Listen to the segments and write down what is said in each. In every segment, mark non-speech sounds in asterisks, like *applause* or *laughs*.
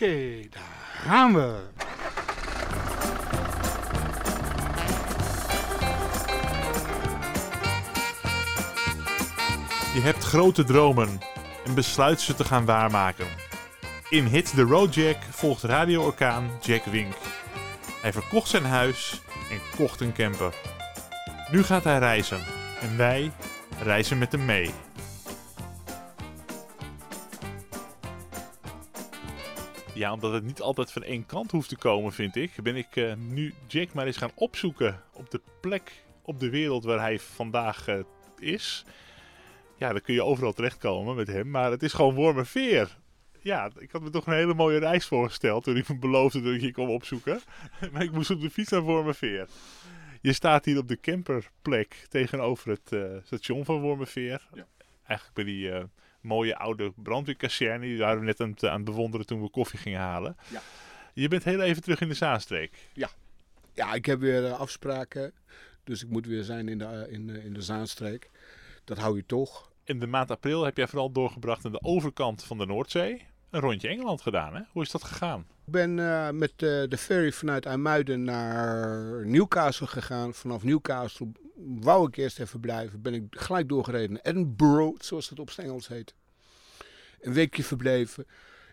Oké, daar gaan we. Je hebt grote dromen en besluit ze te gaan waarmaken. In Hit the Road Jack volgt radio-orkaan Jack Wink. Hij verkocht zijn huis en kocht een camper. Nu gaat hij reizen en wij reizen met hem mee. Ja, omdat het niet altijd van één kant hoeft te komen, vind ik, ben ik eh, nu Jack maar eens gaan opzoeken op de plek op de wereld waar hij vandaag eh, is. Ja, dan kun je overal terechtkomen met hem, maar het is gewoon Wormerveer. Ja, ik had me toch een hele mooie reis voorgesteld toen ik me beloofde dat ik je kon opzoeken. *laughs* maar ik moest op de fiets naar Wormerveer. Je staat hier op de camperplek tegenover het eh, station van Wormerveer. Ja. Eigenlijk bij die mooie oude brandweerkazerne. Die waren we net aan het, aan het bewonderen toen we koffie gingen halen. Ja. Je bent heel even terug in de Zaanstreek. Ja, ik heb weer eh, afspraken. Dus ik moet weer zijn in de, eh, in, eh, in de Zaanstreek. Dat hou je toch. In de maand april heb jij vooral doorgebracht aan de overkant van de Noordzee. Een rondje Engeland gedaan, hè? Hoe is dat gegaan? Ik ben eh, met eh, de ferry vanuit IJmuiden naar Newcastle gegaan. Vanaf Newcastle wou ik eerst even blijven. Ben ik gelijk doorgereden naar Edinburgh, zoals het op zijn Engels heet. Een weekje verbleven.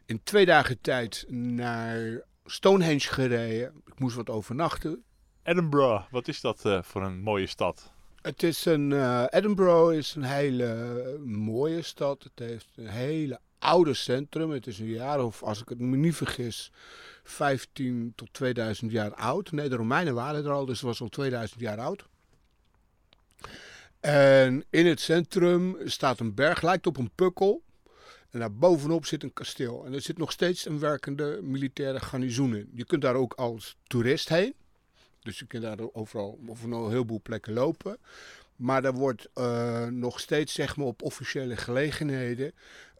In twee dagen tijd naar Stonehenge gereden. Ik moest wat overnachten. Edinburgh, wat is dat eh, voor een mooie stad? Het is een, eh, Edinburgh is een hele mooie stad. Het heeft een hele oude centrum. Het is een jaar of, als ik het me niet vergis, 15 tot 2000 jaar oud. Nee, de Romeinen waren er al, dus het was al 2000 jaar oud. En in het centrum staat een berg, lijkt op een pukkel. En daar bovenop zit een kasteel. En er zit nog steeds een werkende militaire garnizoen in. Je kunt daar ook als toerist heen. Dus je kunt daar overal of een heleboel plekken lopen. Maar daar wordt eh, nog steeds, zeg maar, op officiële gelegenheden.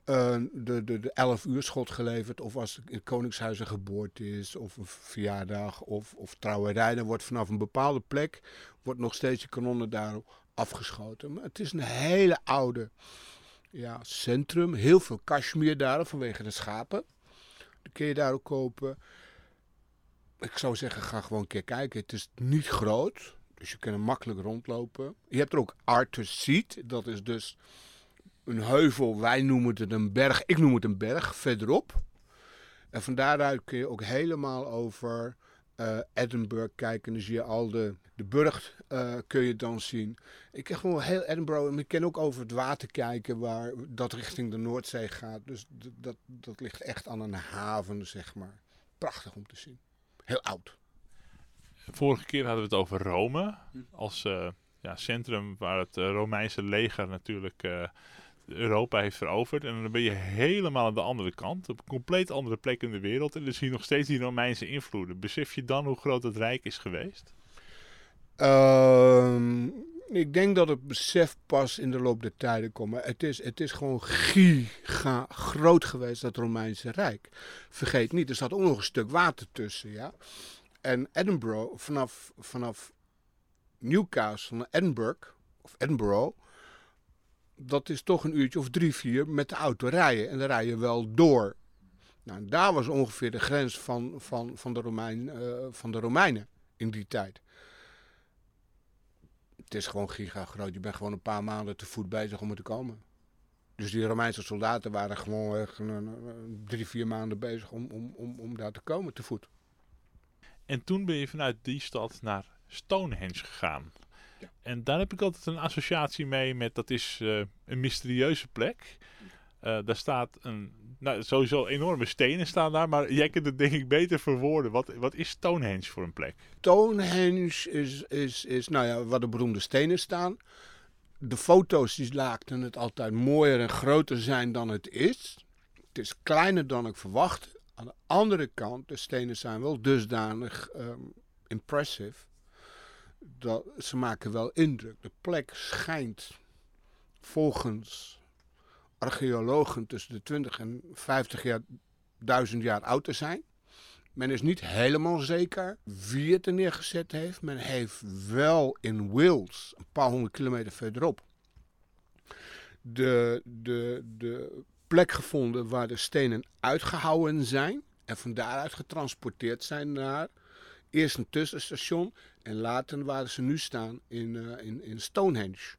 Eh, de, de, de 11 uur schot geleverd. Of als in het Koningshuis een geboorte is. Of een verjaardag. Of, of trouwerij. Dan wordt vanaf een bepaalde plek. Wordt nog steeds de kanonnen daarop afgeschoten. Maar het is een hele oude ja, centrum. Heel veel cashmere daar vanwege de schapen. Die kun je daar ook kopen. Ik zou zeggen, ga gewoon een keer kijken. Het is niet groot. Dus je kan er makkelijk rondlopen. Je hebt er ook Arthur Seat. Dat is dus een heuvel. Wij noemen het een berg. Ik noem het een berg verderop. En van daaruit kun je ook helemaal over eh, Edinburgh kijken. En dan zie je al de, de burcht eh, kun je dan zien. Ik kan gewoon heel Edinburgh. En ik kan ook over het water kijken. Waar dat richting de Noordzee gaat. Dus dat, dat ligt echt aan een haven, zeg maar. Prachtig om te zien. Heel oud. Vorige keer hadden we het over Rome. Als eh, ja, centrum waar het Romeinse leger natuurlijk Europa heeft veroverd. En dan ben je helemaal aan de andere kant. Op een compleet andere plek in de wereld. En dan zie je nog steeds die Romeinse invloeden. Besef je dan hoe groot het rijk is geweest? Ehm, ik denk dat het besef pas in de loop der tijden komt. Het is, het is gewoon giga groot geweest, dat Romeinse Rijk. Vergeet niet, er staat ook nog een stuk water tussen, ja. En Edinburgh, vanaf, vanaf Newcastle naar Edinburgh, of Edinburgh, dat is toch een uurtje of drie, vier met de auto rijden. En dan rij je wel door. Nou, daar was ongeveer de grens van, van, van, de Romein, eh, van de Romeinen in die tijd. Het is gewoon giga groot. Je bent gewoon een paar maanden te voet bezig om er te komen. Dus die Romeinse soldaten waren gewoon drie, vier maanden bezig om, om, om, om daar te komen te voet. En toen ben je vanuit die stad naar Stonehenge gegaan. En daar heb ik altijd een associatie mee met dat is eh, een mysterieuze plek. Eh, daar staat een, nou sowieso enorme stenen staan daar, maar jij kunt het denk ik beter verwoorden. Wat, wat is Stonehenge voor een plek? Stonehenge is, is, is, nou ja, waar de beroemde stenen staan. De foto's die laten het altijd mooier en groter zijn dan het is. Het is kleiner dan ik verwacht. Aan de andere kant, de stenen zijn wel dusdanig ehm, impressive. Dat ze maken wel indruk. De plek schijnt volgens archeologen tussen de 20 en 50 jaar, duizend jaar oud te zijn. Men is niet helemaal zeker wie het er neergezet heeft. Men heeft wel in Wales, een paar honderd kilometer verderop, de, de, de plek gevonden waar de stenen uitgehouwen zijn. En van daaruit getransporteerd zijn naar eerst een tussenstation en later waar ze nu staan in, uh, in, in Stonehenge.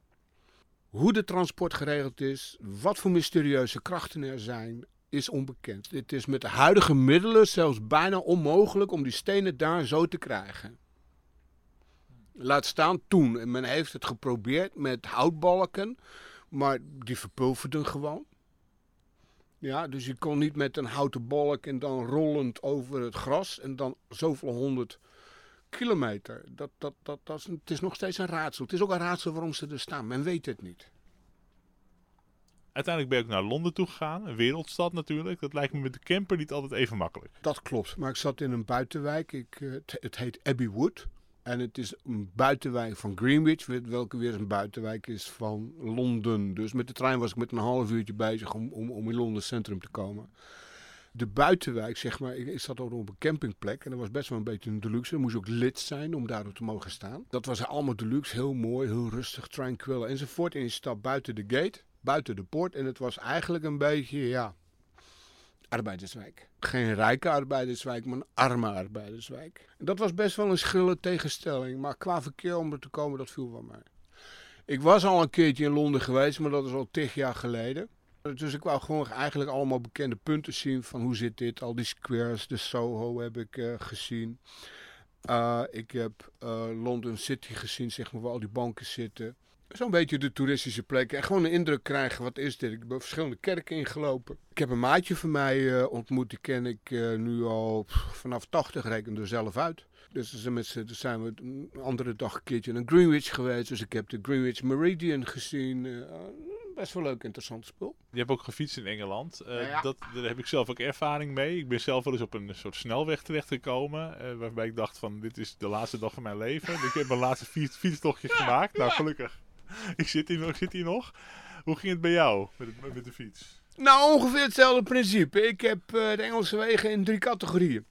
Hoe de transport geregeld is, wat voor mysterieuze krachten er zijn, is onbekend. Het is met de huidige middelen zelfs bijna onmogelijk om die stenen daar zo te krijgen. Laat staan toen. En men heeft het geprobeerd met houtbalken, maar die verpulverden gewoon. Ja, dus je kon niet met een houten balk en dan rollend over het gras en dan zoveel honderd kilometer. Dat, dat, dat, dat is, het is nog steeds een raadsel. Het is ook een raadsel waarom ze er staan. Men weet het niet. Uiteindelijk ben ik naar Londen toe gegaan, een wereldstad natuurlijk. Dat lijkt me met de camper niet altijd even makkelijk. Dat klopt, maar ik zat in een buitenwijk. Ik, eh, het, heet Abbey Wood. En het is een buitenwijk van Greenwich, welke weer een buitenwijk is van Londen. Dus met de trein was ik met een half uurtje bezig om, om, om in Londen centrum te komen. De buitenwijk, zeg maar, ik, zat ook op een campingplek en dat was best wel een beetje een deluxe. Dan moest ook lid zijn om daarop te mogen staan. Dat was allemaal deluxe, heel mooi, heel rustig, tranquil enzovoort. En je stapt buiten de gate, buiten de poort en het was eigenlijk een beetje, ja, arbeiderswijk. Geen rijke arbeiderswijk, maar een arme arbeiderswijk. En dat was best wel een schrille tegenstelling. Maar qua verkeer om er te komen, dat viel van mij. Ik was al een keertje in Londen geweest, maar dat is al tig jaar geleden. Dus ik wou gewoon eigenlijk allemaal bekende punten zien van hoe zit dit. Al die squares, de Soho heb ik uh, gezien. Uh, ik heb uh, London City gezien, zeg maar, waar al die banken zitten. Zo'n beetje de toeristische plekken. En gewoon een indruk krijgen, wat is dit? Ik ben verschillende kerken ingelopen. Ik heb een maatje van mij ontmoet, die ken ik nu al vanaf 80, reken er zelf uit. Dus met zijn we een andere dag een keertje naar Greenwich geweest. Dus ik heb de Greenwich Meridian gezien. Best wel leuk, interessant spul. Je hebt ook gefietst in Engeland. Uh, ja, ja. Dat, daar heb ik zelf ook ervaring mee. Ik ben zelf wel eens op een soort snelweg terechtgekomen. Uh, waarbij ik dacht van, dit is de laatste dag van mijn leven. ik heb mijn laatste fiets, fietstochtje ja, gemaakt. Nou, gelukkig. ik zit hier ik zit hier nog. Hoe ging het bij jou met, het, met de fiets? Nou, ongeveer hetzelfde principe. Ik heb uh, de Engelse wegen in drie categorieën.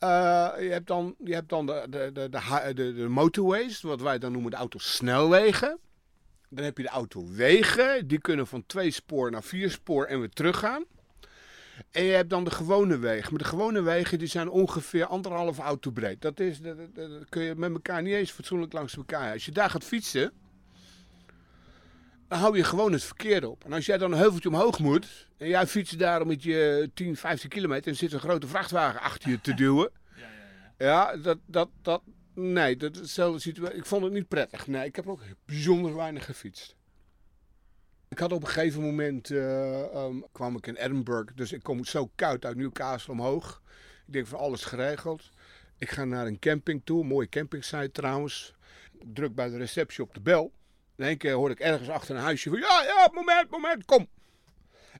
Uh, je hebt dan, je hebt dan de, de, de, de motorways, wat wij dan noemen de autosnelwegen. Dan heb je de autowegen, die kunnen van twee spoor naar vier spoor en weer teruggaan. En je hebt dan de gewone wegen. Maar de gewone wegen die zijn ongeveer anderhalf auto breed. Dat, is, dat, dat, dat kun je met elkaar niet eens fatsoenlijk langs elkaar. Als je daar gaat fietsen, dan hou je gewoon het verkeer op. En als jij dan een heuveltje omhoog moet, en jij fietst daar met je 10, 15 kilometer en zit een grote vrachtwagen achter je te duwen. *laughs* Ja, ja, ja. ja dat, dat, dat, nee, dat is situatie. Ik vond het niet prettig. Nee, ik heb ook bijzonder weinig gefietst. Ik had op een gegeven moment, uh, um, kwam ik in Edinburgh, dus ik kom zo koud uit Newcastle omhoog. Ik denk van alles geregeld. Ik ga naar een camping toe, mooie campingsite trouwens. Ik druk bij de receptie op de bel. In één keer hoor ik ergens achter een huisje van, ja, ja, moment, moment, kom.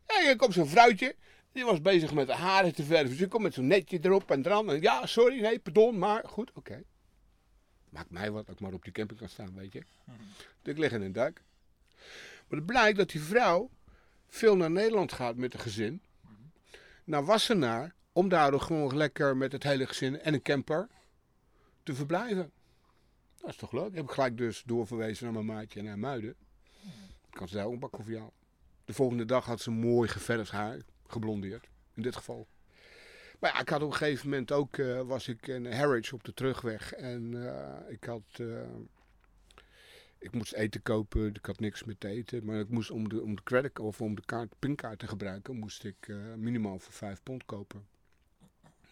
En er komt zo'n vrouwtje, die was bezig met de haren te verven. Dus die komt met zo'n netje erop en eraan. En ja, sorry, nee, pardon, maar goed, oké. Maakt mij wat dat ik maar op die camping kan staan, weet je. Mm -hmm. Dus ik lig in een duik. Maar het blijkt dat die vrouw veel naar Nederland gaat met een gezin. Mm -hmm. Naar Wassenaar, om daardoor gewoon lekker met het hele gezin en een camper te verblijven. Dat is toch leuk? Heb ik gelijk dus doorverwezen naar mijn maatje naar Muiden. Ik kan ze daar ook een bak koffie halen. De volgende dag had ze mooi geverfd haar, geblondeerd. In dit geval. Maar ja, ik had op een gegeven moment ook, uh, was ik in Harwich op de terugweg. En uh, ik had, uh, ik moest eten kopen. Ik had niks met eten. Maar ik moest om de, om de credit of om de kaart, pinkaart te gebruiken, moest ik minimaal voor 5 pond kopen.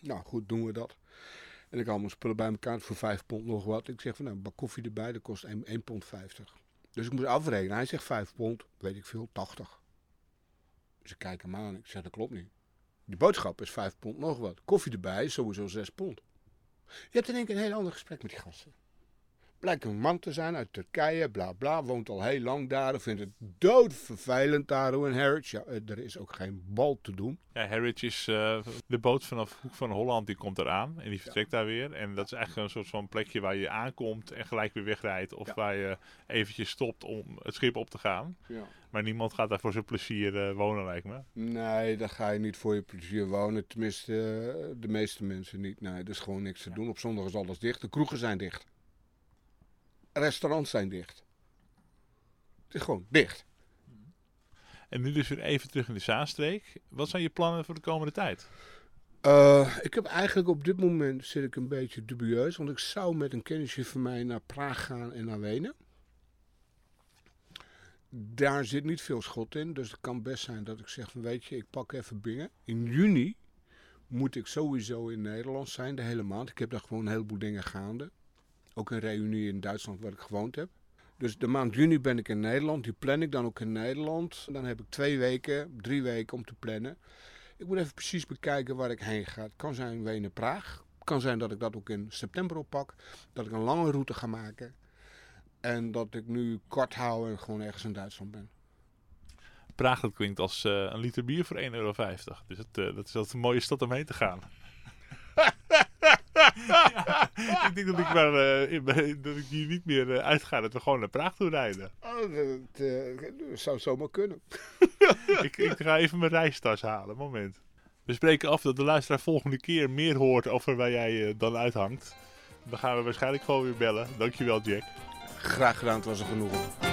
Nou goed, doen we dat. En ik haal mijn spullen bij elkaar voor 5 pond nog wat. Ik zeg van nou, een bak koffie erbij, dat kost 1, pond 50. Dus ik moet afrekenen. Hij zegt 5 pond, weet ik veel, 80. Dus ik kijk hem aan. Ik zeg dat klopt niet. Die boodschap is 5 pond nog wat. Koffie erbij is sowieso 6 pond. Je hebt in één keer een heel ander gesprek met die gasten. Blijkt een man te zijn uit Turkije, bla bla, woont al heel lang daar. Vindt het doodvervelend daar in Harwich. Ja, er is ook geen bal te doen. Ja, Harwich is uh, de boot vanaf Hoek van Holland, die komt eraan en die vertrekt ja. daar weer. En dat is eigenlijk een soort van plekje waar je aankomt en gelijk weer wegrijdt. Of ja. waar je eventjes stopt om het schip op te gaan. Ja. Maar niemand gaat daar voor zijn plezier uh, wonen, lijkt me. Nee, daar ga je niet voor je plezier wonen. Tenminste, uh, de meeste mensen niet. Nee, er is gewoon niks te doen. Op zondag is alles dicht. De kroegen zijn dicht restaurants zijn dicht. Het is gewoon dicht. En nu dus weer even terug in de Zaanstreek. Wat zijn je plannen voor de komende tijd? Uh, ik heb eigenlijk op dit moment zit ik een beetje dubieus, want ik zou met een kennisje van mij naar Praag gaan en naar Wenen. Daar zit niet veel schot in, dus het kan best zijn dat ik zeg van weet je, ik pak even Bingen. In juni moet ik sowieso in Nederland zijn, de hele maand. Ik heb daar gewoon een heleboel dingen gaande. Ook een reunie in Duitsland waar ik gewoond heb. Dus de maand juni ben ik in Nederland. Die plan ik dan ook in Nederland. Dan heb ik twee weken, drie weken om te plannen. Ik moet even precies bekijken waar ik heen ga. Het kan zijn Wenen-Praag. Het kan zijn dat ik dat ook in september oppak. Dat ik een lange route ga maken. En dat ik nu kort hou en gewoon ergens in Duitsland ben. Praag, dat klinkt als uh, een liter bier voor 1,50 euro. Dus het, uh, dat is altijd een mooie stad om heen te gaan. Ja, ik denk dat ik, maar, uh, dat ik hier niet meer uh, uitga. Dat we gewoon naar Praag toe rijden. Oh, dat uh, zou zomaar kunnen. *laughs* ik, ik, ga even mijn reistas halen. Moment. We spreken af dat de luisteraar volgende keer meer hoort over waar jij dan uithangt. Dan gaan we waarschijnlijk gewoon weer bellen. Dankjewel, Jack. Graag gedaan, het was er genoeg